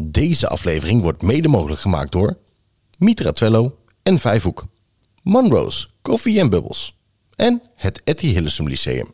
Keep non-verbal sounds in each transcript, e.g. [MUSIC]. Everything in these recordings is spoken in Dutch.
Deze aflevering wordt mede mogelijk gemaakt door Mitra Twello en Vijfhoek, Monroe's Koffie en Bubbles en het Etty Hillesum Lyceum.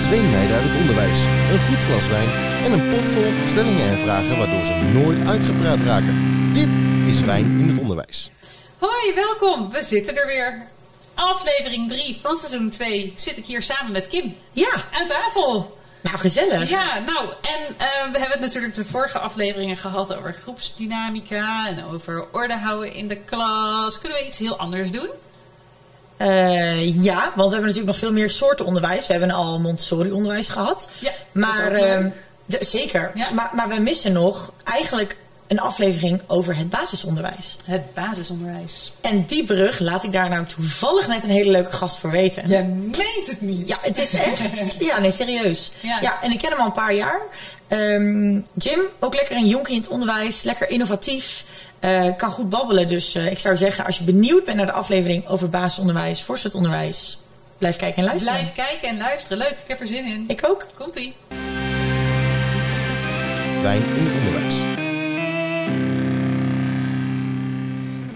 Twee meiden uit het onderwijs, een goed glas wijn en een pot vol stellingen en vragen waardoor ze nooit uitgepraat raken. Dit is Wijn in het Onderwijs. Hoi, welkom. We zitten er weer. Aflevering 3 van seizoen 2 zit ik hier samen met Kim Ja, aan tafel. nou gezellig. Ja, nou, en eh, we hebben het natuurlijk de vorige afleveringen gehad over groepsdynamica en over orde houden in de klas. Kunnen we iets heel anders doen? Eh, ja, want we hebben natuurlijk nog veel meer soorten onderwijs. We hebben al Montessori onderwijs gehad. Ja, dat is maar ook leuk. ehm, zeker. Ja. Maar, maar we missen nog eigenlijk een aflevering over het basisonderwijs. Het basisonderwijs. En die brug laat ik daar nou toevallig net een hele leuke gast voor weten. Jij meent het niet. Ja, het is echt. [LAUGHS] Ja, nee, serieus. Ja. Ja, en ik ken hem al een paar jaar. Ehm, Jim, ook lekker een jonkie in het onderwijs. Lekker innovatief. eh, kan goed babbelen. Dus eh, ik zou zeggen, als je benieuwd bent naar de aflevering over basisonderwijs, voorzet onderwijs, blijf kijken en luisteren. Blijf kijken en luisteren. Leuk, ik heb er zin in. Ik ook. Komt-ie. Wijn in het Onderwijs.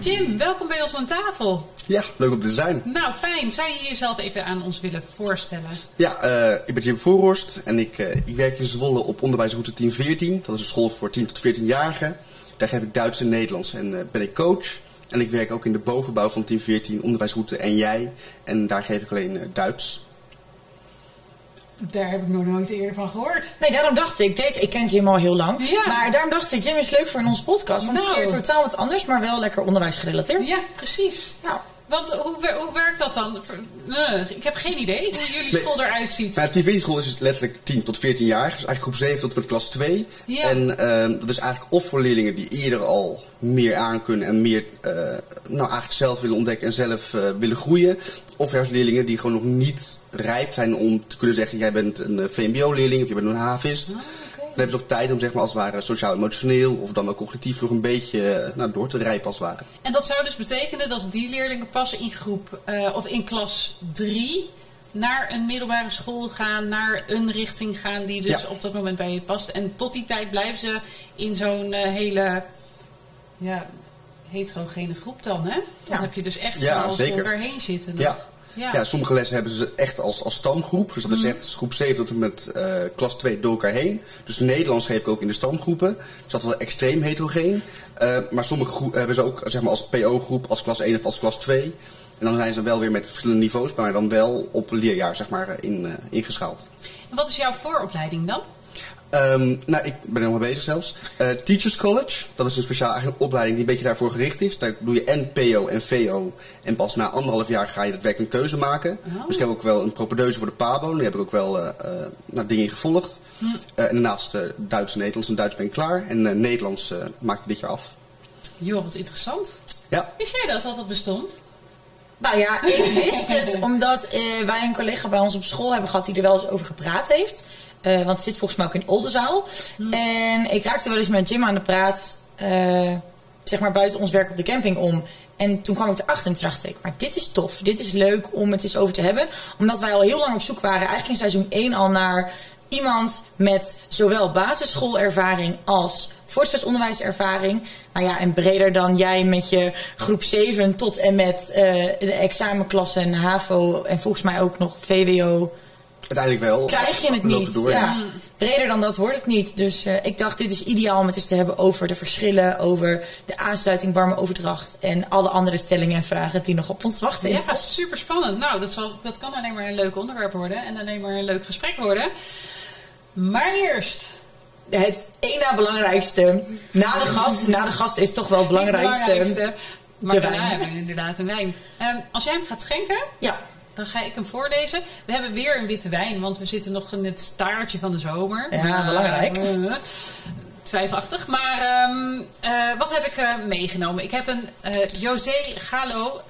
Jim, welkom bij ons aan tafel. Ja, leuk om te zijn. Nou, fijn. Zou je jezelf even aan ons willen voorstellen? Ja, eh, ik ben Jim Voorhorst en ik, eh, ik werk in Zwolle op onderwijsroute 1014. Dat is een school voor 10 tot 14-jarigen. Daar geef ik Duits en Nederlands en eh, ben ik coach. En ik werk ook in de bovenbouw van 1014, onderwijsroute en jij. En daar geef ik alleen Duits. Daar heb ik nog nooit eerder van gehoord. Nee, daarom dacht ik, deze, ik ken Jim al heel lang. Ja. Maar daarom dacht ik, Jim is leuk voor in onze podcast. Want het is Nou. een keer totaal wat anders, maar wel lekker onderwijsgerelateerd. Ja, precies. Ja. Want hoe, hoe werkt dat dan? Ik heb geen idee hoe jullie Nee. school eruit ziet. Maar de 1014-school is dus letterlijk 10 tot 14 jaar. Dus eigenlijk groep 7 tot en met klas 2. Ja. En ehm, dat is eigenlijk of voor leerlingen die eerder al meer aankunnen en meer eh, nou, eigenlijk zelf willen ontdekken en zelf eh, willen groeien. Of juist leerlingen die gewoon nog niet rijp zijn om te kunnen zeggen: jij bent een eh, VMBO-leerling of je bent een havist. Ah, hebben ze ook tijd om zeg maar, als het ware sociaal-emotioneel of dan wel cognitief nog een beetje eh, nou, door te rijpen als het ware. En dat zou dus betekenen dat die leerlingen pas in groep eh, of in klas 3 naar een middelbare school gaan, naar een richting gaan die dus Ja. op dat moment bij je past. En tot die tijd blijven ze in zo'n eh, hele ja, heterogene groep dan, hè? Dan Ja. heb je dus echt Ja, alles zeker. heen zitten. nog. Ja. Ja. Ja, sommige lessen hebben ze echt als, als stamgroep. Dus dat is echt groep 7 tot en met eh, klas 2 door elkaar heen. Dus Nederlands geef ik ook in de stamgroepen. Dus dat is wel extreem heterogeen. Eh, maar sommige groepen hebben ze ook zeg maar, als PO-groep, als klas 1 of als klas 2. En dan zijn ze wel weer met verschillende niveaus, maar dan wel op leerjaar zeg maar, in, eh, ingeschaald. En wat is jouw vooropleiding dan? Ehm, nou, ik ben er nog mee bezig zelfs. Eh, Teachers College, dat is een speciaal eigenlijk opleiding die een beetje daarvoor gericht is. Daar doe je en PO en VO. En pas na anderhalf jaar ga je daadwerkelijk een keuze maken. Oh. Dus ik heb ook wel een propedeuse voor de PABO. Daar heb ik ook wel eh, eh, nou, dingen in gevolgd. Hm. Eh, en daarnaast eh, Duits en Nederlands. En Duits ben ik klaar. En eh, Nederlands eh, maak ik dit jaar af. Joh, wat interessant. Ja, Wist jij dat dat dat bestond? Nou ja, ik wist het omdat eh, wij een collega bij ons op school hebben gehad die er wel eens over gepraat heeft. Eh, want het zit volgens mij ook in Oldenzaal. En ik raakte wel eens met Jim aan de praat, eh, zeg maar buiten ons werk op de camping om. En toen kwam ik erachter en toen dacht ik, maar dit is tof, dit is leuk om het eens over te hebben. Omdat wij al heel lang op zoek waren, eigenlijk in seizoen 1 al naar iemand met zowel basisschoolervaring als voortgezet onderwijservaring. Nou ja, en breder dan jij met je groep 7 tot en met eh, de examenklassen, HAVO en volgens mij ook nog VWO. Uiteindelijk wel. Krijg je het niet. door, ja. Breder dan dat wordt het niet. Dus eh, ik dacht, dit is ideaal om het eens te hebben over de verschillen, over de aansluiting, warme overdracht en alle andere stellingen en vragen die nog op ons wachten. Ja, super spannend. Nou, dat, zal, dat kan alleen maar een leuk onderwerp worden en alleen maar een leuk gesprek worden. Maar eerst. Het één na belangrijkste, na de gast, na de gast is toch wel het belangrijkste. belangrijkste, Maar de daarna wijn. hebben we inderdaad een wijn. Ehm, als jij hem gaat schenken, Ja, dan ga ik hem voorlezen. We hebben weer een witte wijn, want we zitten nog in het staartje van de zomer. Ja, belangrijk. eh, twijfelachtig. Maar ehm, eh, wat heb ik eh, meegenomen? Ik heb een eh José Galo.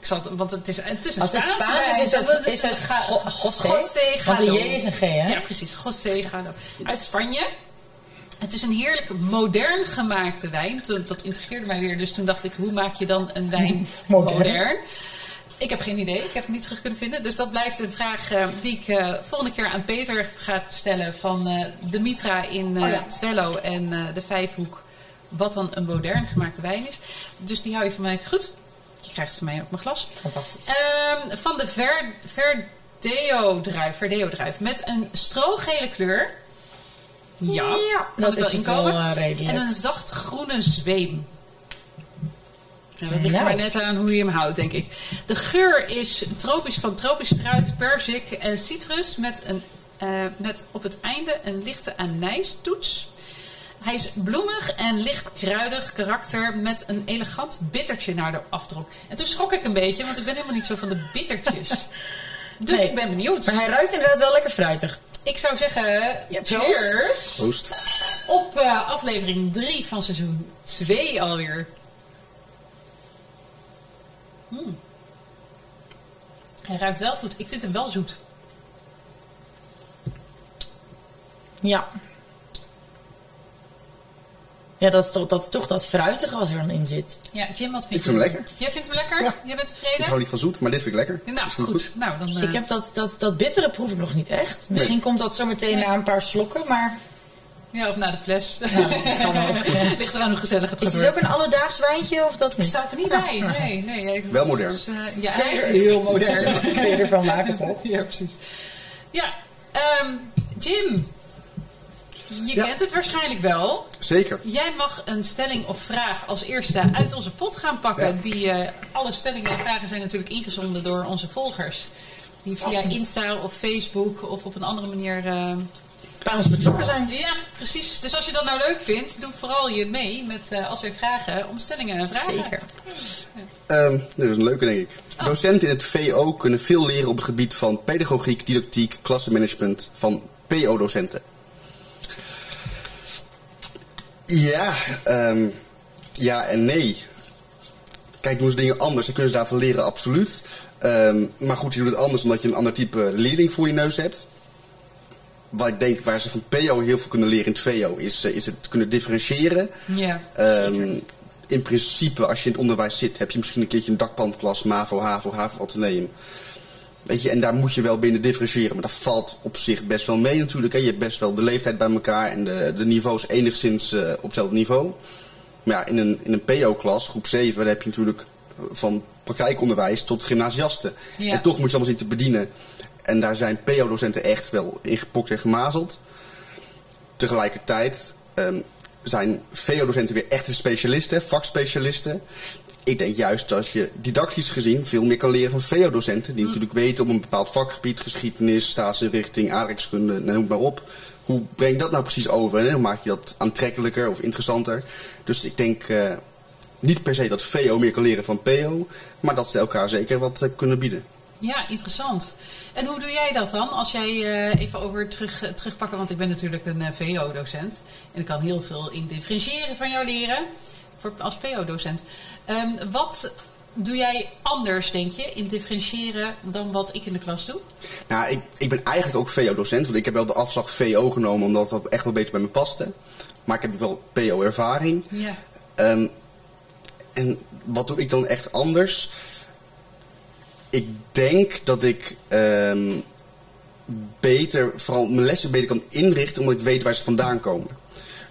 Ik zal het, want het is, het is een als het Spaans is, is het, is het José. José Want de Galo. J is een G, hè? Ja, precies. José Galo. Uit Spanje. Het is een heerlijk modern gemaakte wijn. Toen- Dat integreerde mij weer. Dus toen dacht ik, hoe maak je dan een wijn [LAUGHS] Modern. modern? Ik heb geen idee. Ik heb het niet terug kunnen vinden. Dus dat blijft een vraag eh, die ik eh, volgende keer aan Peter ga stellen. Van eh, de Mitra in Oh ja. Twello en de Vijfhoek. Wat dan een modern gemaakte wijn is. Dus die hou je van mij te goed. Je krijgt van mij ook mijn glas. Fantastisch. Ehm, van de Ver, Verdeo-druif. Verdeo-druif. Met een strogele kleur. Ja, dat wel is inkomen. wel, redelijk. En een zacht groene zweem. Ja, dat ligt maar net aan hoe je hem houdt, denk ik. De geur is tropisch van tropisch fruit, perzik en citrus met, een, eh, met op het einde een lichte anijstoets. Hij is bloemig en licht kruidig karakter met een elegant bittertje naar de afdruk. En toen schrok ik een beetje, want ik ben helemaal niet zo van de bittertjes. [LAUGHS] Dus Nee. ik ben benieuwd. Maar hij ruikt inderdaad wel lekker fruitig. Ik zou zeggen, Ja, cheers Proost. op eh, aflevering 3 van seizoen 2 alweer. Hmm. Hij ruikt wel goed. Ik vind hem wel zoet. Ja. Ja, dat is toch dat, toch dat fruitige als er dan in zit. Ja, Jim, wat vind Ik je? vind hem lekker. Jij vindt hem lekker? Ja. Jij bent Ik tevreden? hou niet van zoet, maar dit vind ik lekker. Nou, Is goed. Nou, dan, eh, Ik heb dat, dat, dat bittere proef ik nog niet echt. Misschien Nee. komt dat zo meteen na een paar slokken, maar Ja, of naar de fles. dat kan ook. [LAUGHS] Ligt eraan hoe gezellig het is gaat dit ook een alledaags wijntje of dat Het staat er niet bij. Nee, nee. nee. Wel modern. Dus, eh, ja, is heel modern. [LAUGHS] Kun je ervan maken toch? Ja, precies. Ja, ehm, Jim. Je Ja. kent het waarschijnlijk wel. Zeker. Jij mag een stelling of vraag als eerste uit onze pot gaan pakken. Ja. Die, eh, alle stellingen en vragen zijn natuurlijk ingezonden door onze volgers. Die via Insta of Facebook of op een andere manier... eh, Bij ons betrokken zijn. ja, precies. Dus als je dat nou leuk vindt, doe vooral je mee met eh, als wij vragen om stellingen en vragen. Zeker. Ehm, dat is een leuke, denk ik. Oh. Docenten in het VO kunnen veel leren op het gebied van pedagogiek, didactiek, klassenmanagement van PO-docenten. Ja, ehm, ja en nee. Kijk, doen ze dingen anders, dan kunnen ze daarvan leren, absoluut. Ehm, maar goed, je doet het anders omdat je een ander type leerling voor je neus hebt. Wat ik denk waar ze van PO heel veel kunnen leren in het VO, is, eh, is het kunnen differentiëren. Ja. Ehm, in principe, als je in het onderwijs zit, heb je misschien een keertje een dakpandklas, MAVO, HAVO, HAVO, Atheneum. Weet je, en daar moet je wel binnen differentiëren. Maar dat valt op zich best wel mee natuurlijk. Hè. Je hebt best wel de leeftijd bij elkaar en de, de niveaus enigszins eh, op hetzelfde niveau. Maar ja, in een, in een PO-klas, groep 7, daar heb je natuurlijk van praktijkonderwijs tot gymnasiasten. Ja. En toch moet je allemaal zien te bedienen. En daar zijn PO-docenten echt wel ingepokt en gemazeld. Tegelijkertijd ehm, zijn VO-docenten weer echte specialisten, vakspecialisten. Ik denk juist dat je didactisch gezien veel meer kan leren van VO-docenten. Die natuurlijk weten op een bepaald vakgebied, geschiedenis, staatsinrichting, aardrijkskunde, noem maar op. Hoe breng je dat nou precies over en hoe maak je dat aantrekkelijker of interessanter? Dus ik denk eh, niet per se dat VO meer kan leren van PO, maar dat ze elkaar zeker wat eh, kunnen bieden. Ja, interessant. En hoe doe jij dat dan? Als jij eh, even over terug, eh, terugpakken, want ik ben natuurlijk een eh, VO-docent. En ik kan heel veel in differentiëren van jou leren. Voor, als PO-docent. Ehm, wat doe jij anders, denk je, in differentiëren dan wat ik in de klas doe? Nou, ik, ik ben eigenlijk ook VO-docent, want ik heb wel de afslag VO genomen omdat dat echt wel beter bij me paste. Maar ik heb wel PO-ervaring. Ja. Ehm, en wat doe ik dan echt anders? Ik denk dat ik ehm, beter, vooral mijn lessen beter kan inrichten omdat ik weet waar ze vandaan komen.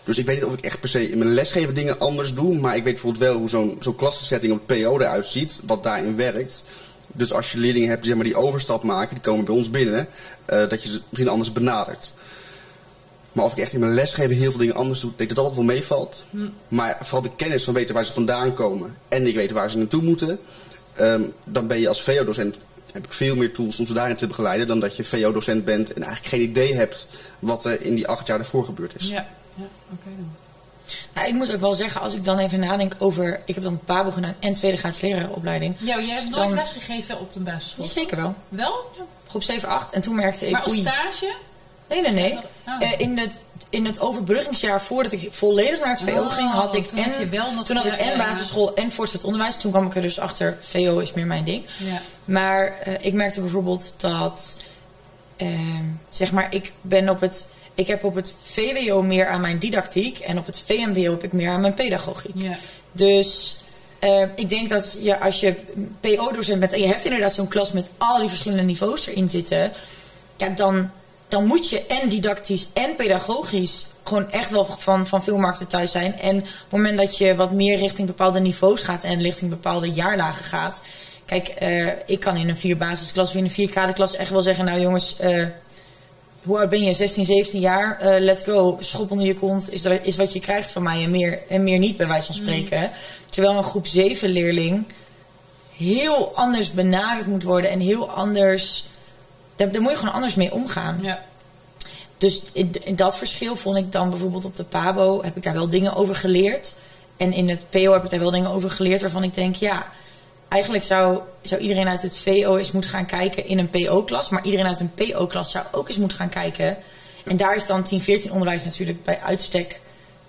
Dus ik weet niet of ik echt per se in mijn lesgeven dingen anders doe, maar ik weet bijvoorbeeld wel hoe zo'n zo'n klassensetting op het PO eruit ziet, wat daarin werkt. Dus als je leerlingen hebt die, zeg maar, die overstap maken, die komen bij ons binnen, eh, dat je ze misschien anders benadert. Maar of ik echt in mijn lesgeven heel veel dingen anders doe, denk ik dat dat wel meevalt. Maar vooral de kennis van weten waar ze vandaan komen en ik weet waar ze naartoe moeten, ehm, dan ben je als VO-docent, heb ik veel meer tools om ze daarin te begeleiden dan dat je VO-docent bent en eigenlijk geen idee hebt wat er in die acht jaar daarvoor gebeurd is. Ja, ja oké dan. Nou, ik moet ook wel zeggen, als ik dan even nadenk over... Ik heb dan PABO gedaan en tweede graads lerarenopleiding. Ja, jij hebt Dus nooit dan- lesgegeven op de basisschool? Zeker wel. Wel? Groep 7, 8. En toen merkte ik... Maar als oei, stage? Nee, nee, nee. Oh. Eh, in, het, in het overbruggingsjaar voordat ik volledig naar het VO Oh, ging, had ik toen had en, je wel nog- toen had ik en basisschool en voortgezet onderwijs. Toen kwam ik er dus achter, VO is meer mijn ding. Ja. Maar eh, ik merkte bijvoorbeeld dat, ehm, zeg maar, ik ben op het, ik heb op het VWO meer aan mijn didactiek en op het VMBO heb ik meer aan mijn pedagogiek. Ja. Dus Eh, ik denk dat je, als je PO-docent bent en je hebt inderdaad zo'n klas met al die verschillende niveaus erin zitten, ja, dan, dan moet je en didactisch en pedagogisch gewoon echt wel van, van veel markten thuis zijn. En op het moment dat je wat meer richting bepaalde niveaus gaat en richting bepaalde jaarlagen gaat. Kijk, eh, ik kan in een vier basisklas of in een vier kaderklas echt wel zeggen, nou jongens, eh, hoe oud ben je? 16, 17 jaar. Eh, let's go. Schop onder je kont is, is wat je krijgt van mij en meer, en meer niet, bij wijze van spreken. Terwijl een groep 7 leerling heel anders benaderd moet worden en heel anders. Daar, daar moet je gewoon anders mee omgaan. Ja. Dus in, in dat verschil vond ik dan bijvoorbeeld op de PABO heb ik daar wel dingen over geleerd. En in het PO heb ik daar wel dingen over geleerd waarvan ik denk, ja, eigenlijk zou, zou iedereen uit het VO eens moeten gaan kijken in een PO-klas. Maar iedereen uit een PO-klas zou ook eens moeten gaan kijken. En daar is dan 10-14 onderwijs natuurlijk bij uitstek.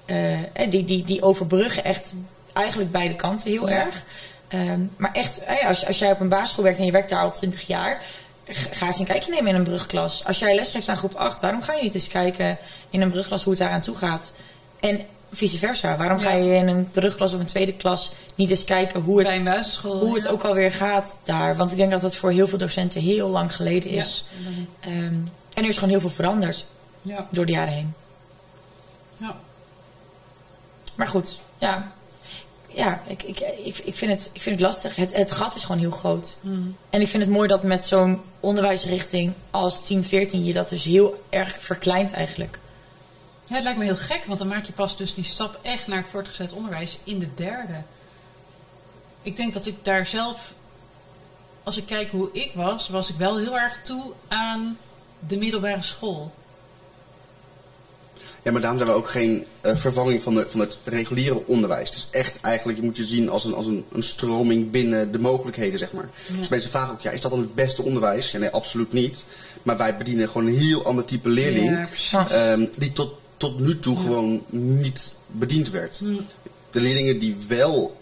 eh, die, die, die overbruggen echt eigenlijk beide kanten heel Ja. erg. Ehm, maar echt, als, als jij op een basisschool werkt en je werkt daar al 20 jaar. Ga eens een kijkje nemen in een brugklas. Als jij les geeft aan groep 8, waarom ga je niet eens kijken in een brugklas hoe het daar aan toe gaat? En vice versa. Waarom ga je in een brugklas of een tweede klas niet eens kijken hoe het basisschool. hoe het ja. ook alweer gaat daar. Want ik denk dat dat voor heel veel docenten heel lang geleden is. Ja. Ehm, en er is gewoon heel veel veranderd Ja. door de jaren heen. ja. Maar goed, ja. Ja, ik, ik, ik, ik, vind, het, ik vind het lastig. Het, het gat is gewoon heel groot. En ik vind het mooi dat met zo'n onderwijsrichting als 10, 14 je dat dus heel erg verkleint eigenlijk. Ja, het lijkt me heel gek, want dan maak je pas dus die stap echt naar het voortgezet onderwijs in de derde. Ik denk dat ik daar zelf, als ik kijk hoe ik was, was ik wel heel erg toe aan de middelbare school. Ja, maar daarom zijn we ook geen eh, vervanging van, de, van het reguliere onderwijs. Het is echt eigenlijk, je moet je zien als een, als een, een stroming binnen de mogelijkheden, zeg maar. Dus mensen vragen ook, ja, is dat dan het beste onderwijs? Ja, nee, absoluut niet. Maar wij bedienen gewoon een heel ander type leerling. Ja, precies. ehm, die tot, tot nu toe gewoon niet bediend werd. De leerlingen die wel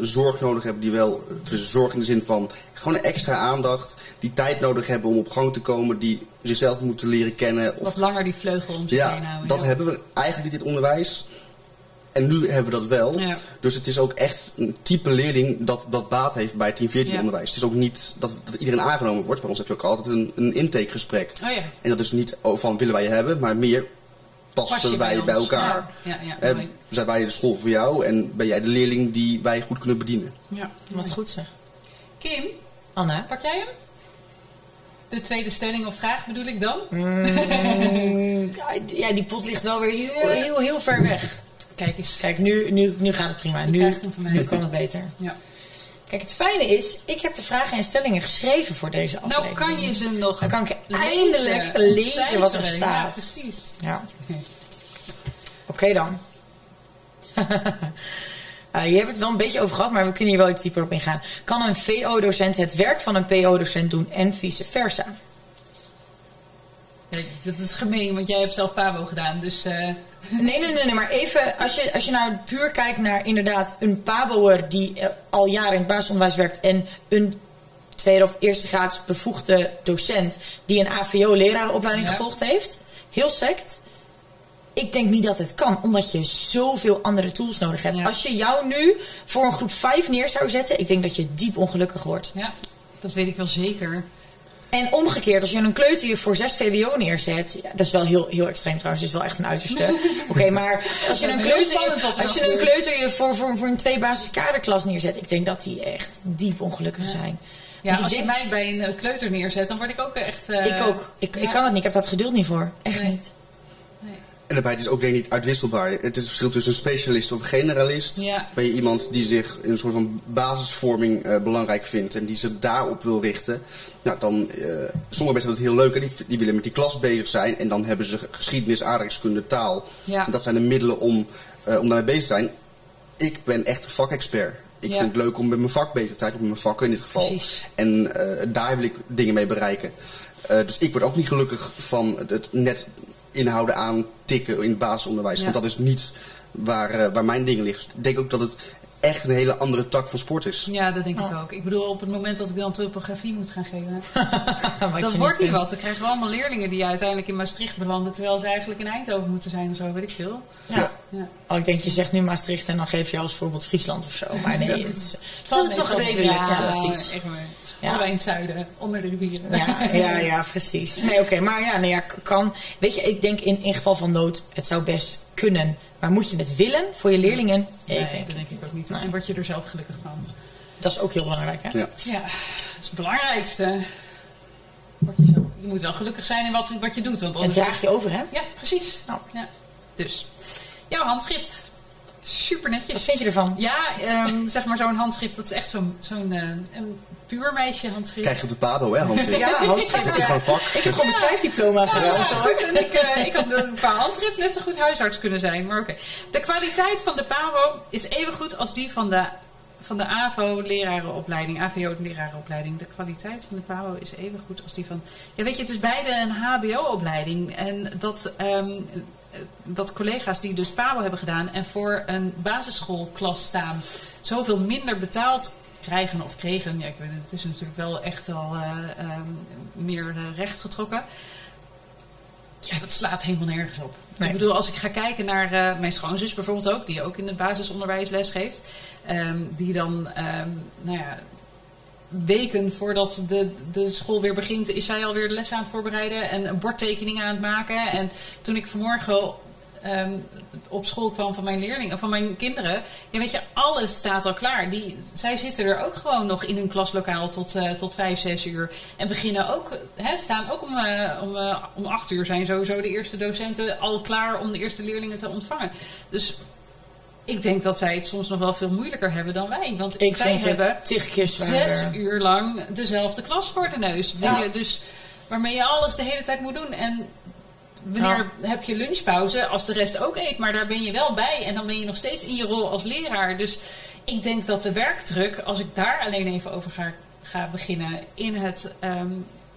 zorg nodig hebben, die wel, dus zorg in de zin van gewoon extra aandacht, die tijd nodig hebben om op gang te komen, die zichzelf moeten leren kennen. Of Wat langer die vleugel om zich heen ja, houden. dat ja. hebben we eigenlijk niet in het onderwijs. En nu hebben we dat wel. Ja. Dus het is ook echt een type leerling dat, dat baat heeft bij 10-14 Ja. onderwijs. Het is ook niet dat, dat iedereen aangenomen wordt. Bij ons heb je ook altijd een, een intakegesprek. Oh ja. En dat is niet van willen wij je hebben, maar meer passen Pas je wij bij elkaar. Ja, ja, Eh, zijn wij de school voor jou en ben jij de leerling die wij goed kunnen bedienen. ja. Wat goed zeg. Kim, Anna? pak jij hem? De tweede stelling of vraag bedoel ik dan? Mm, [LAUGHS] ja, die pot ligt wel weer heel, heel, heel ver weg. Kijk eens. Kijk, nu, nu, nu gaat het prima. Nu, krijgt hem van mij. nu kan het beter. Ja. Kijk, het fijne is, ik heb de vragen en stellingen geschreven voor deze aflevering. Nou kan je ze nog Dan kan ik eindelijk lezen wat er staat. Ja, precies. Ja. [LAUGHS] Oké dan. [LAUGHS] Nou, je hebt het wel een beetje over gehad, maar we kunnen hier wel iets dieper op ingaan. Kan een VO-docent het werk van een PO-docent doen en vice versa? Dat is gemeen, want jij hebt zelf Pabo gedaan. Dus eh, Nee, nee, nee, nee, maar even, als je, als je nou puur kijkt naar inderdaad een PABO'er die eh, al jaren in het basisonderwijs werkt en een tweede of eerste graads bevoegde docent die een AVO-lerarenopleiding Ja. gevolgd heeft, heel sect. Ik denk niet dat het kan, omdat je zoveel andere tools nodig hebt. Ja. Als je jou nu voor een groep 5 neer zou zetten, ik denk dat je diep ongelukkig wordt. ja, dat weet ik wel zeker. En omgekeerd, als je een kleuter je voor 6 VWO neerzet, ja, dat is wel heel, heel extreem trouwens, dat is wel echt een uiterste. [LAUGHS] Oké, maar als je een kleuter, er als je een kleuter voor, voor, voor een twee basis kaderklas neerzet, ik denk dat die echt diep ongelukkig zijn. Ja, Want als je mij bij een eh, kleuter neerzet, dan word ik ook echt... eh, ik ook. Ik, ja. ik kan het niet, ik heb dat geduld niet voor. Echt Nee. niet. En daarbij het is ook denk ik niet uitwisselbaar. Het is het verschil tussen een specialist of een generalist. Ja. Ben je iemand die zich in een soort van basisvorming eh, belangrijk vindt en die zich daarop wil richten. Nou, dan, eh, sommige mensen hebben het heel leuk en die, die willen met die klas bezig zijn. En dan hebben ze geschiedenis, aardrijkskunde, taal. Ja. En dat zijn de middelen om, eh, om daarmee bezig te zijn. Ik ben echt een vakexpert. Ik Ja. vind het leuk om met mijn vak bezig te zijn, of met mijn vakken in dit geval. Precies. En daar wil ik dingen mee bereiken. Dus ik word ook niet gelukkig van het net inhouden aan tikken in het basisonderwijs. Ja. Want dat is niet waar, eh, waar mijn ding ligt. Ik denk ook dat het echt een hele andere tak van sport is. Ja, dat denk ik Oh. ook. Ik bedoel, op het moment dat ik dan topografie moet gaan geven, [LAUGHS] dat wordt niet wat. Dan krijgen we allemaal leerlingen die uiteindelijk in Maastricht belanden, terwijl ze eigenlijk in Eindhoven moeten zijn of zo, weet ik veel. Ja. Ja. Oh, ik denk, je zegt nu Maastricht en dan geef je als voorbeeld Friesland of zo. [LAUGHS] Maar nee, het, is, het valt nog redelijk. Ja, ja, precies. Echt waar. Ja. Allebei in het zuiden, onder de rivieren. Ja, ja, ja, precies. Nee, oké, maar ja, nee, ja, kan. Weet je, ik denk in, in geval van nood, het zou best kunnen. Maar moet je het willen voor je leerlingen? Nee, ik dat denk denk het ik ook niet. Nee. En word je er zelf gelukkig van. Dat is ook heel belangrijk, hè? Ja. Ja, dat is het belangrijkste. Word je, zelf. je moet wel gelukkig zijn in wat, wat je doet. Want Het anders draag je over, hè? Ja, precies. Nou. Ja. Dus, jouw handschrift. Super netjes. Wat vind je ervan? Ja, ehm, [LAUGHS] zeg maar zo'n handschrift, dat is echt zo'n zo'n eh, een pubermeisje handschrift. Krijg je op de pabo, hè, handschrift? Ja, handschrift. Is ja. gewoon vak. Ik heb gewoon mijn schrijfdiploma gedaan. Ja, goed. En ik, eh, ik had een paar handschrift net zo goed huisarts kunnen zijn. Maar oké. De kwaliteit van de PABO is even goed als die van de, van de AVO-lerarenopleiding. AVO-lerarenopleiding. De kwaliteit van de PABO is even goed als die van... Ja, weet je, het is beide een HBO-opleiding. En dat... ehm, dat collega's die dus PABO hebben gedaan en voor een basisschoolklas staan, zoveel minder betaald krijgen of kregen. Ja, ik weet het, is natuurlijk wel echt al eh, ehm, meer eh, rechtgetrokken. Ja, dat slaat helemaal nergens op. Nee. Ik bedoel, als ik ga kijken naar eh, mijn schoonzus bijvoorbeeld ook, die ook in het basisonderwijs les geeft, ehm, die dan, ehm, nou ja, weken voordat de, de school weer begint, is zij alweer de les aan het voorbereiden en een bordtekening aan het maken. En toen ik vanmorgen ehm, op school kwam van mijn leerlingen, van mijn kinderen, ja, weet je, alles staat al klaar. Die, zij zitten er ook gewoon nog in hun klaslokaal tot, eh, tot vijf, zes uur. En beginnen ook, hè, staan ook om, eh, om, eh, om acht uur zijn sowieso de eerste docenten al klaar om de eerste leerlingen te ontvangen. Dus ik denk dat zij het soms nog wel veel moeilijker hebben dan wij. Want Ik wij vind hebben het tig keer zes uur lang dezelfde klas voor de neus. Ja. je dus, waarmee je alles de hele tijd moet doen. En wanneer heb je lunchpauze als de rest ook eet? Maar daar ben je wel bij. En dan ben je nog steeds in je rol als leraar. Dus ik denk dat de werkdruk, als ik daar alleen even over ga, ga beginnen in het ehm,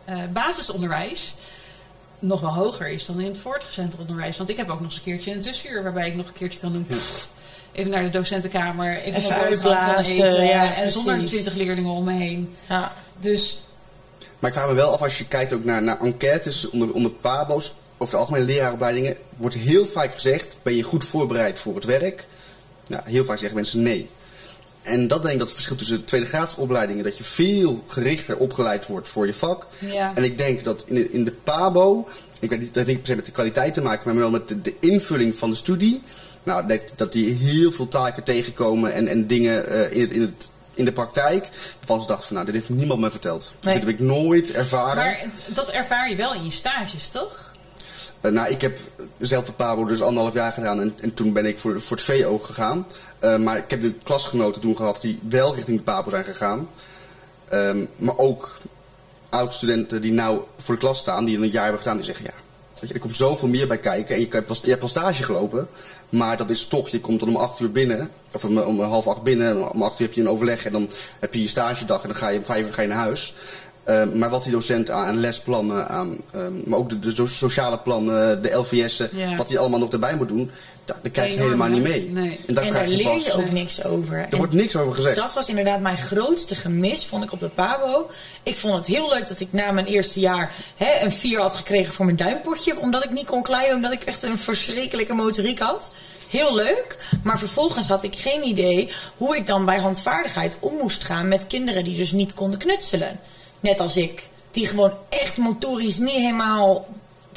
eh, basisonderwijs nog wel hoger is dan in het voortgezet onderwijs. Want ik heb ook nog eens een keertje een tussenuur waarbij ik nog een keertje kan doen. pff, even naar de docentenkamer, even, Even uitblazen, eten. ja, en zonder twintig leerlingen om me heen. Ja. Dus Maar ik vraag me wel af, als je kijkt ook naar, naar enquêtes onder, onder PABO's, over de algemene leraaropleidingen, wordt heel vaak gezegd, ben je goed voorbereid voor het werk? Nou, heel vaak zeggen mensen nee. En dat denk ik dat het verschil tussen de tweede graadsopleidingen, dat je veel gerichter opgeleid wordt voor je vak. Ja. En ik denk dat in de, in de PABO, ik weet niet, dat heeft niet per se met de kwaliteit te maken, maar wel met de, de invulling van de studie. Nou, dat, dat die heel veel taken tegenkomen en, en dingen eh, in, het, in, het, in de praktijk. Ze dachten van, nou, dit heeft niemand me verteld. Nee. Dit heb ik nooit ervaren. Maar dat ervaar je wel in je stages, toch? Eh, nou, ik heb dezelfde PABO dus anderhalf jaar gedaan en, en toen ben ik voor, voor het VO gegaan. Eh, maar ik heb de klasgenoten toen gehad die wel richting de PABO zijn gegaan. Ehm, maar ook oud-studenten die nou voor de klas staan, die een jaar hebben gedaan, die zeggen ja, weet je, er komt zoveel meer bij kijken. En je, hebt wel- je hebt wel stage gelopen, maar dat is toch, je komt dan om acht uur binnen, of om, om half acht binnen, om acht uur heb je een overleg en dan heb je je stagedag en dan ga je om vijf uur ga je naar huis. Ehm, maar wat die docent aan, lesplannen, aan, ehm, maar ook de, de so- sociale plannen, de LVS'en, Ja. wat hij allemaal nog erbij moet doen, daar, daar krijg je helemaal niet mee. Nee. En daar en krijg daar je leer pas, je ook niks over. er En wordt niks over gezegd. Dat was inderdaad mijn grootste gemis, vond ik op de PABO. Ik vond het heel leuk dat ik na mijn eerste jaar hè, een 4 had gekregen voor mijn duimpotje. Omdat ik niet kon kleien, omdat ik echt een verschrikkelijke motoriek had. Heel leuk. Maar vervolgens had ik geen idee hoe ik dan bij handvaardigheid om moest gaan met kinderen die dus niet konden knutselen. Net als ik. Die gewoon echt motorisch niet helemaal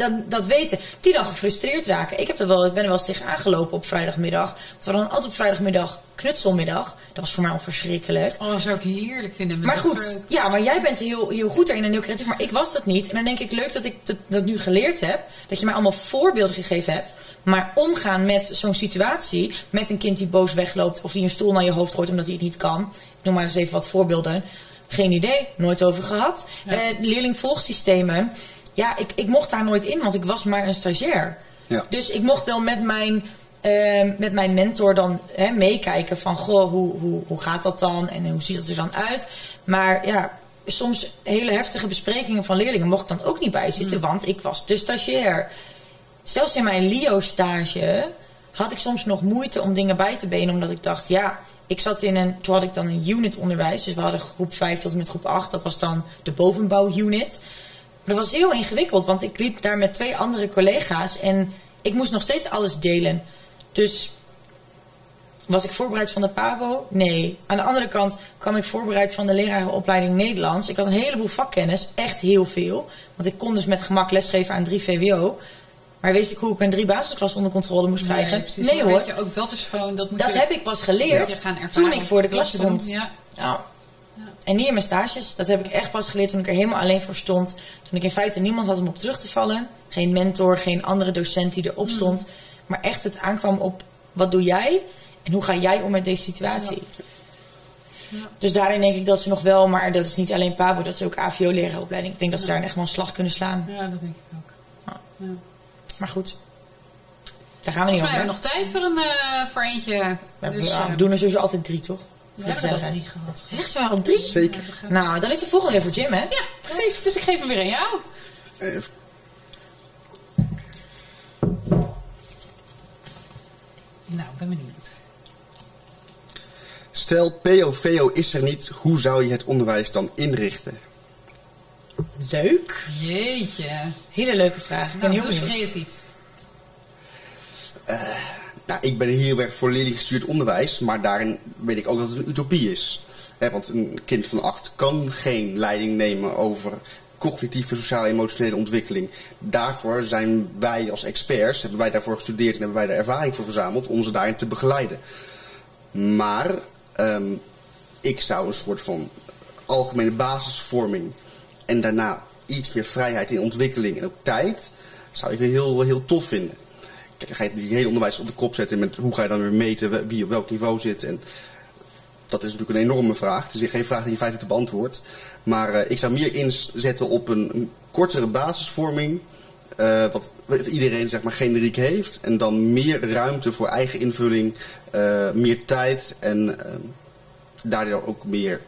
dat, dat weten. Die dan gefrustreerd raken. Ik, heb er wel, ik ben er wel eens tegen aangelopen op vrijdagmiddag. Want we hadden altijd op vrijdagmiddag knutselmiddag. Dat was voor mij al verschrikkelijk. Oh, dat zou ik heerlijk vinden. Maar goed, ja, maar jij bent heel, heel goed daarin en heel creatief. Maar ik was dat niet. En dan denk ik leuk dat ik dat, dat nu geleerd heb. Dat je mij allemaal voorbeelden gegeven hebt. Maar omgaan met zo'n situatie. Met een kind die boos wegloopt. Of die een stoel naar je hoofd gooit omdat hij het niet kan. Ik noem maar eens even wat voorbeelden. Geen idee. Nooit over gehad. Ja. Eh, leerlingvolgsystemen. Ja, ik, ik mocht daar nooit in. Want ik was maar een stagiair. Ja. Dus ik mocht wel met mijn, eh, met mijn mentor dan hè, meekijken van... Goh, hoe, hoe, hoe gaat dat dan? En hoe ziet het er dan uit? Maar ja, soms hele heftige besprekingen van leerlingen mocht ik dan ook niet bij zitten. Want ik was de stagiair. Zelfs in mijn LIO-stage had ik soms nog moeite om dingen bij te benen. Omdat ik dacht, ja, ik zat in een, toen had ik dan een unit onderwijs. Dus we hadden groep 5 tot en met groep 8. Dat was dan de bovenbouwunit. Dat was heel ingewikkeld, want ik liep daar met twee andere collega's en ik moest nog steeds alles delen. Dus was ik voorbereid van de PABO? Nee. Aan de andere kant kwam ik voorbereid van de lerarenopleiding Nederlands. Ik had een heleboel vakkennis, echt heel veel. Want ik kon dus met gemak lesgeven aan 3 VWO. Maar wist ik hoe ik een drie basisklas onder controle moest krijgen? Nee, precies. Nee, hoor. weet je, ook dat is gewoon... Dat, moet Dat je- heb ik pas geleerd je gaan ervaren. toen ik voor de klas stond. Ja. Ja. En niet in mijn stages. Dat heb ik echt pas geleerd toen ik er helemaal alleen voor stond. Toen ik in feite niemand had om op terug te vallen. Geen mentor, geen andere docent die erop stond. Maar echt het aankwam op wat doe jij en hoe ga jij om met deze situatie. Dus daarin denk ik dat ze nog wel, maar dat is niet alleen PABO, dat is ook AVO-lerarenopleiding. Ik denk dat ze daar echt wel een slag kunnen slaan. ja, dat denk ik ook. Ja. Maar goed, daar gaan we niet over. hebben we nog tijd voor, een, eh, voor eentje. We, Dus, eh, we doen er sowieso altijd drie, toch? We hebben er drie gehad. Ze wel al drie? Zeker. Nou, dan is de volgende weer voor Jim, hè? Ja, precies. Dus ik geef hem weer aan jou. Eh, Nou, ben benieuwd. Stel, PO-VO is er niet, hoe zou je het onderwijs dan inrichten? Leuk. Jeetje. Hele leuke vraag. Ik ben Nou, heel eens benieuwd. Nou, ik ben heel erg voor leerlinggestuurd onderwijs, maar daarin weet ik ook dat het een utopie is. Hè, want een kind van acht kan geen leiding nemen over cognitieve, sociale, emotionele ontwikkeling. Daarvoor zijn wij als experts, hebben wij daarvoor gestudeerd en hebben wij daar ervaring voor verzameld om ze daarin te begeleiden. Maar ehm, ik zou een soort van algemene basisvorming en daarna iets meer vrijheid in ontwikkeling en ook tijd, zou ik heel, heel tof vinden. Kijk, dan ga je je hele onderwijs op de kop zetten met hoe ga je dan weer meten wie op welk niveau zit. En dat is natuurlijk een enorme vraag. Het is geen vraag die je feitelijk te beantwoord. Maar eh, ik zou meer inzetten op een, kortere basisvorming. eh, wat, iedereen zeg maar generiek heeft. En dan meer ruimte voor eigen invulling. eh, meer tijd. En daardoor ook meer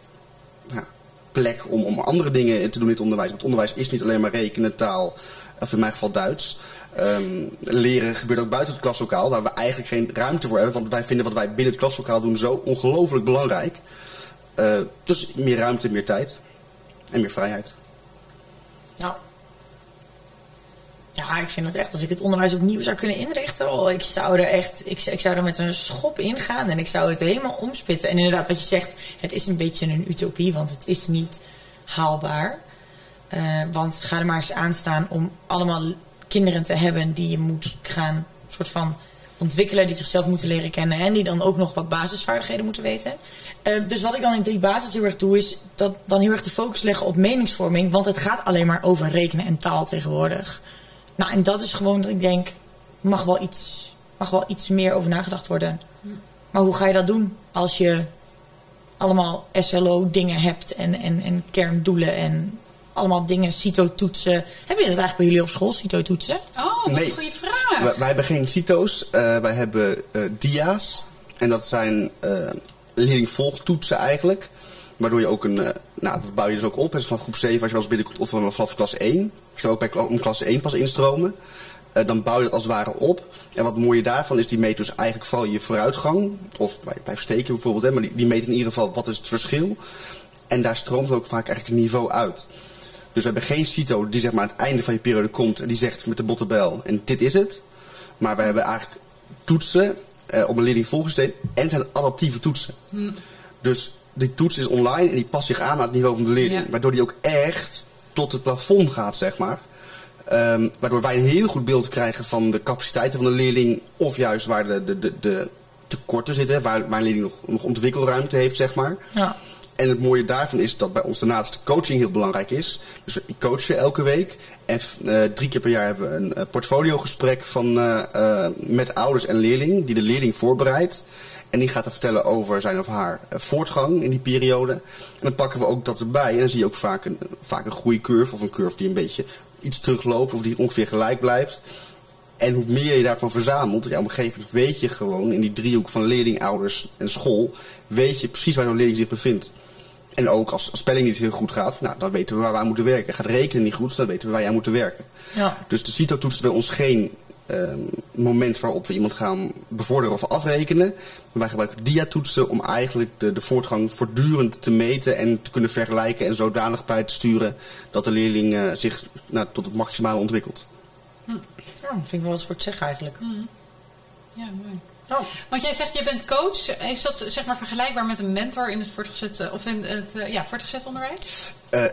plek om, om andere dingen te doen in het onderwijs. Want onderwijs is niet alleen maar rekenen, taal. Of in mijn geval Duits. Ehm, leren gebeurt ook buiten het klaslokaal, waar we eigenlijk geen ruimte voor hebben. Want wij vinden wat wij binnen het klaslokaal doen zo ongelooflijk belangrijk. Eh, dus meer ruimte, meer tijd en meer vrijheid. Nou. Ja, ik vind het echt, als ik het onderwijs opnieuw zou kunnen inrichten, oh, ik zou er echt, ik, ik zou er met een schop in gaan en ik zou het helemaal omspitten. En inderdaad, wat je zegt, het is een beetje een utopie, want het is niet haalbaar. Eh, want ga er maar eens aan staan om allemaal kinderen te hebben die je moet gaan soort van ontwikkelen, die zichzelf moeten leren kennen en die dan ook nog wat basisvaardigheden moeten weten. Eh, dus wat ik dan in drie basis heel erg doe, is dat dan heel erg de focus leggen op meningsvorming, want het gaat alleen maar over rekenen en taal tegenwoordig. Nou, en dat is gewoon dat ik denk, mag wel iets, mag wel iets meer over nagedacht worden. Maar hoe ga je dat doen als je allemaal SLO-dingen hebt en, en, en kerndoelen en allemaal dingen, CITO-toetsen. Heb je dat eigenlijk bij jullie op school, CITO-toetsen? Oh, wat Nee. een goede vraag. Wij, wij hebben geen CITO's, eh, wij hebben eh, DIA's. En dat zijn eh leerlingvolgtoetsen eigenlijk. Waardoor je ook een, eh, nou dat bouw je dus ook op. Dus vanaf groep 7 als je wel eens binnenkomt of vanaf vanaf klas 1. Als je ook bij kla- om klas 1 pas instromen. eh, dan bouw je dat als het ware op. En wat het mooie daarvan is, die meet dus eigenlijk vooral je vooruitgang. Of bij, bij steken bijvoorbeeld. Hè, maar die, die meet in ieder geval wat is het verschil. En daar stroomt ook vaak eigenlijk een niveau uit. Dus we hebben geen CITO die zeg maar aan het einde van je periode komt en die zegt met de bottenbel en dit is het. Maar we hebben eigenlijk toetsen eh, op een leerling volgesteld en het zijn adaptieve toetsen. Dus die toets is online en die past zich aan aan het niveau van de leerling. Ja. Waardoor die ook echt tot het plafond gaat, zeg maar. Ehm, waardoor wij een heel goed beeld krijgen van de capaciteiten van de leerling. Of juist waar de, de, de, de tekorten zitten. Waar, waar een leerling nog, nog ontwikkelruimte heeft, zeg maar. Ja. En het mooie daarvan is dat bij ons daarnaast coaching heel belangrijk is. Dus ik coach je elke week. En eh, drie keer per jaar hebben we een eh, portfoliogesprek van, eh, met ouders en leerling. Die de leerling voorbereidt. En die gaat dan vertellen over zijn of haar voortgang in die periode. En dan pakken we ook dat erbij. En dan zie je ook vaak een, vaak een groeicurve. Of een curve die een beetje iets terugloopt. Of die ongeveer gelijk blijft. En hoe meer je daarvan verzamelt, ja, op een gegeven moment weet je gewoon in die driehoek van leerling, ouders en school, weet je precies waar zo'n leerling zich bevindt. En ook als spelling niet heel goed gaat, nou, dan weten we waar we aan moeten werken. Gaat rekenen niet goed, dan weten we waar je aan moeten werken. Ja. Dus de CITO-toets is bij ons geen ehm, moment waarop we iemand gaan bevorderen of afrekenen. Maar wij gebruiken dia-toetsen om eigenlijk de, de voortgang voortdurend te meten en te kunnen vergelijken en zodanig bij te sturen dat de leerling eh, zich nou, tot het maximale ontwikkelt. Ja, dat vind ik wel wat voor te zeggen eigenlijk. Ja, mooi. Oh. Want jij zegt, je bent coach. Is dat zeg maar vergelijkbaar met een mentor in het voortgezet, of in het eh, ja, voortgezet onderwijs? Eh,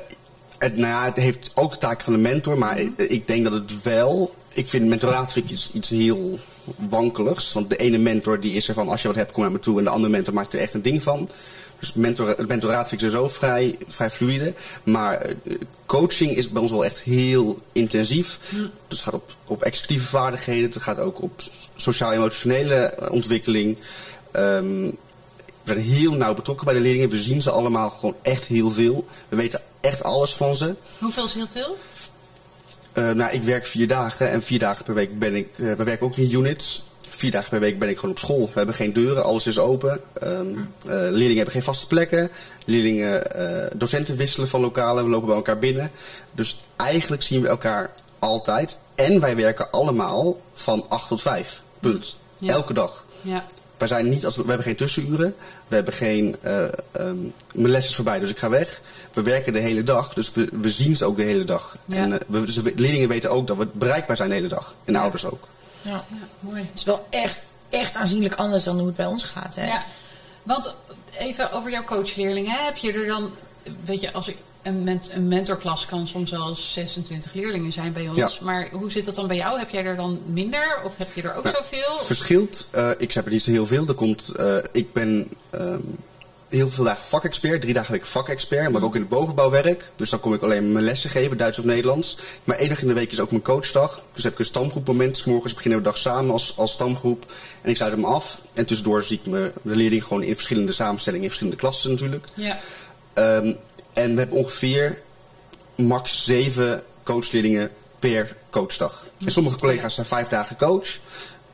het, nou ja, het heeft ook de taak van de mentor, maar ik, ik denk dat het wel. Ik vind mentoraat vind ik iets, iets heel wankeligs. Want de ene mentor die is er van als je wat hebt, kom naar me toe. En de andere mentor maakt er echt een ding van. Dus mentor, het mentoraat vind ik sowieso vrij, vrij fluide. Maar eh, coaching is bij ons wel echt heel intensief. Dus het gaat op, op executieve vaardigheden. Het gaat ook op sociaal-emotionele eh, ontwikkeling. Ehm, we zijn heel nauw betrokken bij de leerlingen. We zien ze allemaal gewoon echt heel veel. We weten echt alles van ze. Hoeveel is heel veel? Eh, nou, ik werk vier dagen en vier dagen per week ben ik. we werken ook in units. Vier dagen per week ben ik gewoon op school. We hebben geen deuren, alles is open. Ehm, eh, leerlingen hebben geen vaste plekken. Leerlingen, eh, docenten wisselen van lokalen. We lopen bij elkaar binnen. Dus eigenlijk zien we elkaar altijd. En wij werken allemaal van 8 tot 5. Punt. Ja. Elke dag. Ja. Wij zijn niet als we, we hebben geen tussenuren. We hebben geen. eh ehm, mijn les is voorbij, dus ik ga weg. We werken de hele dag, dus we, we zien ze ook de hele dag. Ja. En we, dus de leerlingen weten ook dat we bereikbaar zijn de hele dag. En de ouders ook. Ja. mooi. Het is wel echt, echt aanzienlijk anders dan hoe het bij ons gaat. Hè? Ja, want even over jouw coachleerlingen. hè. Heb je er dan, weet je, als ik een, ment, een mentorklas kan soms wel 26 leerlingen zijn bij ons. Ja. Maar hoe zit dat dan bij jou? Heb jij er dan minder of heb je er ook Ja, zoveel? Verschilt. eh, ik heb er niet zo heel veel. Er komt, eh, ik ben ehm, heel veel dagen vakexpert. Drie dagen week vakexpert. Maar Mm. ook in de bovenbouw werk. Dus dan kom ik alleen mijn lessen geven, Duits of Nederlands. Maar één dag in de week is ook mijn coachdag. Dus heb ik een stamgroepmoment. 's Morgens beginnen we de dag samen als, als stamgroep. En ik sluit hem af. En tussendoor zie ik me, de leerling gewoon in verschillende samenstellingen. In verschillende klassen natuurlijk. Ja, Ehm, en we hebben ongeveer max zeven coachleerlingen per coachdag. En sommige collega's zijn vijf dagen coach.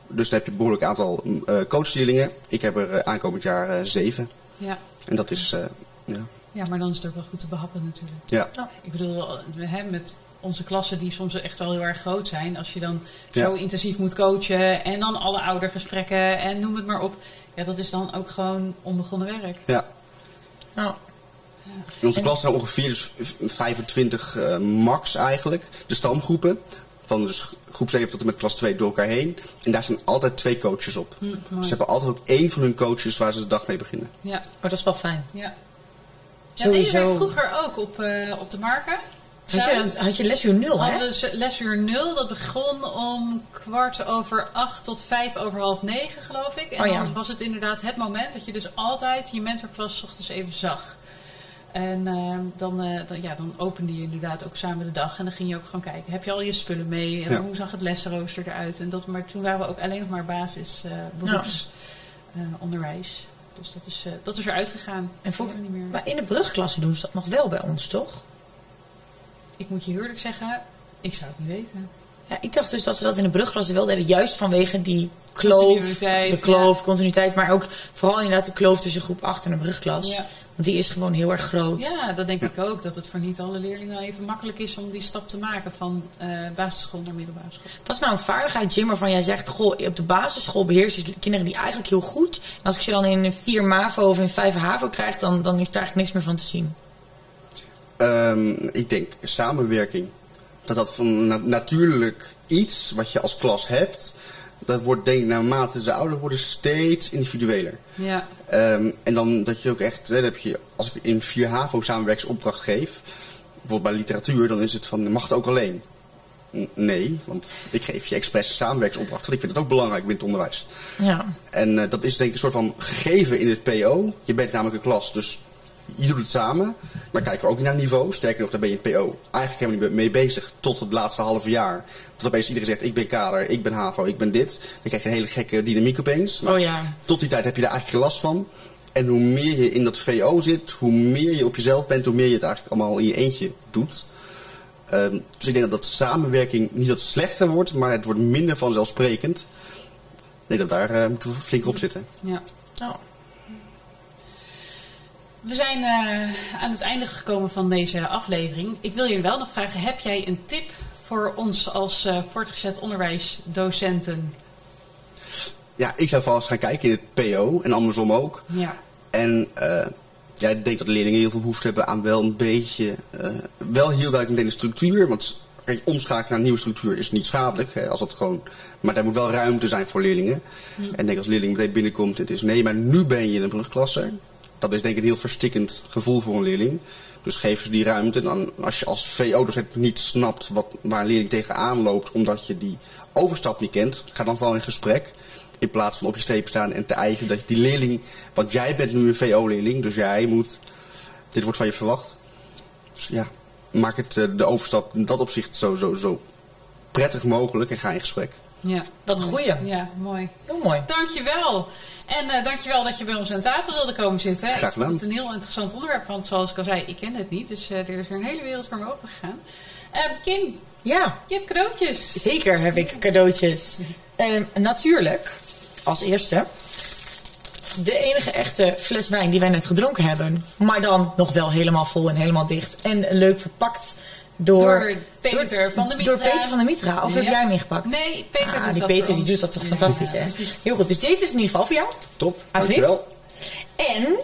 Dus dan heb je een behoorlijk aantal eh coachleerlingen. Ik heb er eh, aankomend jaar eh, zeven. Ja. En dat is, eh, ja. ja, maar dan is het ook wel goed te behappen natuurlijk. ja. Ik bedoel, we hebben met onze klassen die soms echt wel heel erg groot zijn. Als je dan Ja. zo intensief moet coachen en dan alle oudergesprekken en noem het maar op. Ja, dat is dan ook gewoon onbegonnen werk. ja. Nou, In onze En- klas zijn ongeveer dus 25 eh, max eigenlijk. De stamgroepen. Van dus groep 7 tot en met klas 2 door elkaar heen. En daar zijn altijd twee coaches op. Mooi. Ze hebben altijd ook één van hun coaches waar ze de dag mee beginnen. Ja, maar dat is wel fijn. ja. Ja, wij vroeger ook op, eh, op de marken. Had je, had je lesuur nul, hè? Hadden ze lesuur 0, dat begon om kwart over acht tot vijf over half negen, geloof ik. En Oh ja. dan was het inderdaad het moment dat je dus altijd je mentorklas 's ochtends even zag. En eh, dan, eh, dan, ja, dan opende je inderdaad ook samen de dag. En dan ging je ook gewoon kijken, heb je al je spullen mee? En Ja. hoe zag het lesrooster eruit? En dat, maar toen waren we ook alleen nog maar basis eh beroepsonderwijs. dus dat is, eh, dat is eruit gegaan. En voor, niet meer. maar in de brugklasse doen ze dat nog wel bij ons, toch? Ik moet je eerlijk zeggen, ik zou het niet weten. Ja, ik dacht dus dat ze dat in de brugklasse wel deden. Juist vanwege die kloof, Continuïteit, de kloof, continuïteit. Maar ook vooral inderdaad de kloof tussen groep 8 en de brugklas. Ja. Want die is gewoon heel erg groot. Ja, dat denk ik ook. Dat het voor niet alle leerlingen even makkelijk is om die stap te maken van eh, basisschool naar middelbare school. Wat is nou een vaardigheid, Jim, waarvan jij zegt... Goh, op de basisschool beheersen kinderen die eigenlijk heel goed. En als ik ze dan in 4 MAVO of in 5 HAVO krijg... Dan, dan is daar eigenlijk niks meer van te zien. Ehm, ik denk samenwerking. Dat dat van na- natuurlijk iets wat je als klas hebt. Dat wordt denk ik naarmate ze ouder worden steeds individueler. Ja, Ehm, en dan dat je ook echt, hè, dan heb je, als ik in 4 HAVO samenwerksopdracht geef, bijvoorbeeld bij literatuur, dan is het van, mag het ook alleen? N- Nee, want ik geef je expres een samenwerksopdracht, want ik vind het ook belangrijk binnen het onderwijs. Ja. En eh, dat is denk ik een soort van gegeven in het PO. Je bent namelijk een klas, dus je doet het samen. Maar kijken we ook naar niveau. Sterker nog, daar ben je in het PO eigenlijk helemaal niet mee bezig tot het laatste halve jaar. Tot opeens iedereen zegt, ik ben kader, ik ben HAVO, ik ben dit. Dan krijg je een hele gekke dynamiek opeens. Maar Oh ja. tot die tijd heb je daar eigenlijk geen last van. En hoe meer je in dat VO zit, hoe meer je op jezelf bent, hoe meer je het eigenlijk allemaal in je eentje doet. Ehm, dus ik denk dat dat samenwerking niet dat slechter wordt, maar het wordt minder vanzelfsprekend. Denk dat daar eh, moeten we flink op zitten. ja. We zijn eh, aan het einde gekomen van deze aflevering. Ik wil je wel nog vragen, heb jij een tip voor ons als eh, voortgezet onderwijsdocenten? Ja, ik zou vooral eens gaan kijken in het PO en andersom ook. Ja. En eh, ja, ik denk dat de leerlingen heel veel behoefte hebben aan wel een beetje, wel heel duidelijk meteen de structuur. Want kijk, omschakelen naar een nieuwe structuur is niet schadelijk, hè, als dat gewoon, maar daar moet wel ruimte zijn voor leerlingen. En ik denk als leerling meteen binnenkomt, het is nee, maar nu ben je in een brugklasse. Dat is denk ik een heel verstikkend gevoel voor een leerling. Dus geef ze die ruimte. En dan, als je als VO-docent niet snapt wat, waar een leerling tegenaan loopt, omdat je die overstap niet kent, ga dan vooral in gesprek. In plaats van op je streep staan en te eisen dat die leerling, want jij bent nu een VO-leerling, dus jij moet, dit wordt van je verwacht. Dus ja, maak het, eh, de overstap in dat opzicht zo, zo, zo prettig mogelijk en ga in gesprek. ja. Een goeie. Ja, mooi. Heel mooi. Dankjewel. En eh, dankjewel dat je bij ons aan tafel wilde komen zitten. Graag Ik gedaan. vond het een heel interessant onderwerp, want zoals ik al zei, ik ken het niet. Dus eh, er is weer een hele wereld voor me open gegaan. Eh, Kim, Ja, je hebt cadeautjes. zeker heb ik cadeautjes. Ehm, natuurlijk, als eerste, de enige echte fles wijn die wij net gedronken hebben. Maar dan nog wel helemaal vol en helemaal dicht. En leuk verpakt door... Door Peter van de Mitra. Door Peter van de Mitra. Of heb jij hem ingepakt? Nee, Peter Ah, doet die dat Peter die doet dat toch fantastisch, ja, hè? precies. Heel goed, dus deze is in ieder geval voor jou. Top, Alsjeblieft. En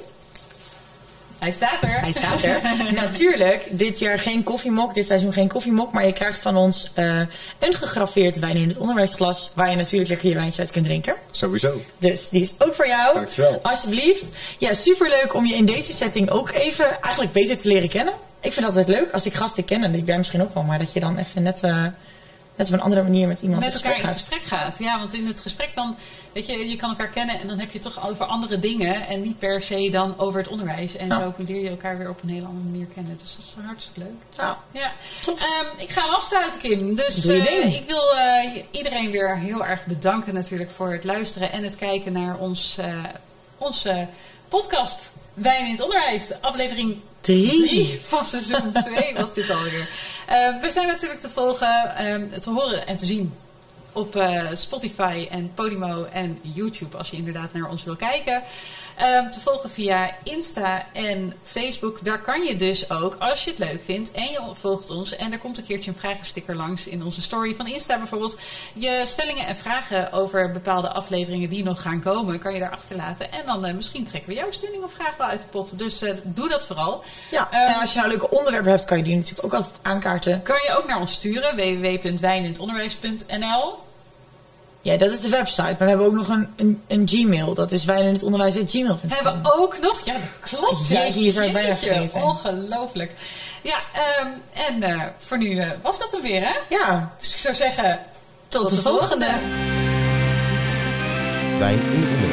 Hij staat er. Hij staat er. [LAUGHS] Natuurlijk, dit jaar geen koffiemok, dit seizoen geen koffiemok. Maar je krijgt van ons eh, een gegraveerd wijn in het onderwijsglas. Waar je natuurlijk lekker je wijntje uit kunt drinken. Sowieso. Dus die is ook voor jou. Dankjewel. Alsjeblieft. Ja, superleuk om je in deze setting ook even eigenlijk beter te leren kennen. Ik vind het altijd leuk als ik gasten ken. En jij misschien ook wel. Maar dat je dan even net, eh, net op een andere manier met iemand met elkaar in gaat. gesprek gaat. Ja, want in het gesprek dan, weet je, je kan elkaar kennen en dan heb je het toch over andere dingen en niet per se dan over het onderwijs. En Ja. zo leer je elkaar weer op een hele andere manier kennen. Dus dat is hartstikke leuk. Nou, Ja. Ehm, ik ga afsluiten, Kim. Dus eh, ik wil eh, iedereen weer heel erg bedanken natuurlijk voor het luisteren en het kijken naar ons, onze podcast Wijn in het Onderwijs. Aflevering Drie. 3 van seizoen 2 was dit alweer. Eh, we zijn natuurlijk te volgen, ehm, te horen en te zien op eh, Spotify en Podimo en YouTube als je inderdaad naar ons wil kijken. Ehm, te volgen via Insta en Facebook. Daar kan je dus ook, als je het leuk vindt en je volgt ons en er komt een keertje een vragensticker langs in onze story van Insta bijvoorbeeld. Je stellingen en vragen over bepaalde afleveringen die nog gaan komen, kan je daar achterlaten. En dan eh, misschien trekken we jouw stelling of vraag wel uit de pot. Dus eh, doe dat vooral. ja. Ehm, en als je nou leuke onderwerpen hebt, kan je die natuurlijk ook altijd aankaarten. Kan je ook naar ons sturen, www.wijninhetonderwijs.nl. Ja, dat is de website. Maar we hebben ook nog een, een, een Gmail. Dat is wijn in het onderwijs Hebben we ook nog? Ja, dat klopt. Jeetje, je zou het bijna vergeten. Ongelooflijk. Ja, ehm, en eh, voor nu eh, was dat hem weer, hè? Ja, Dus ik zou zeggen, tot, de volgende. Wijn in het onderwijs.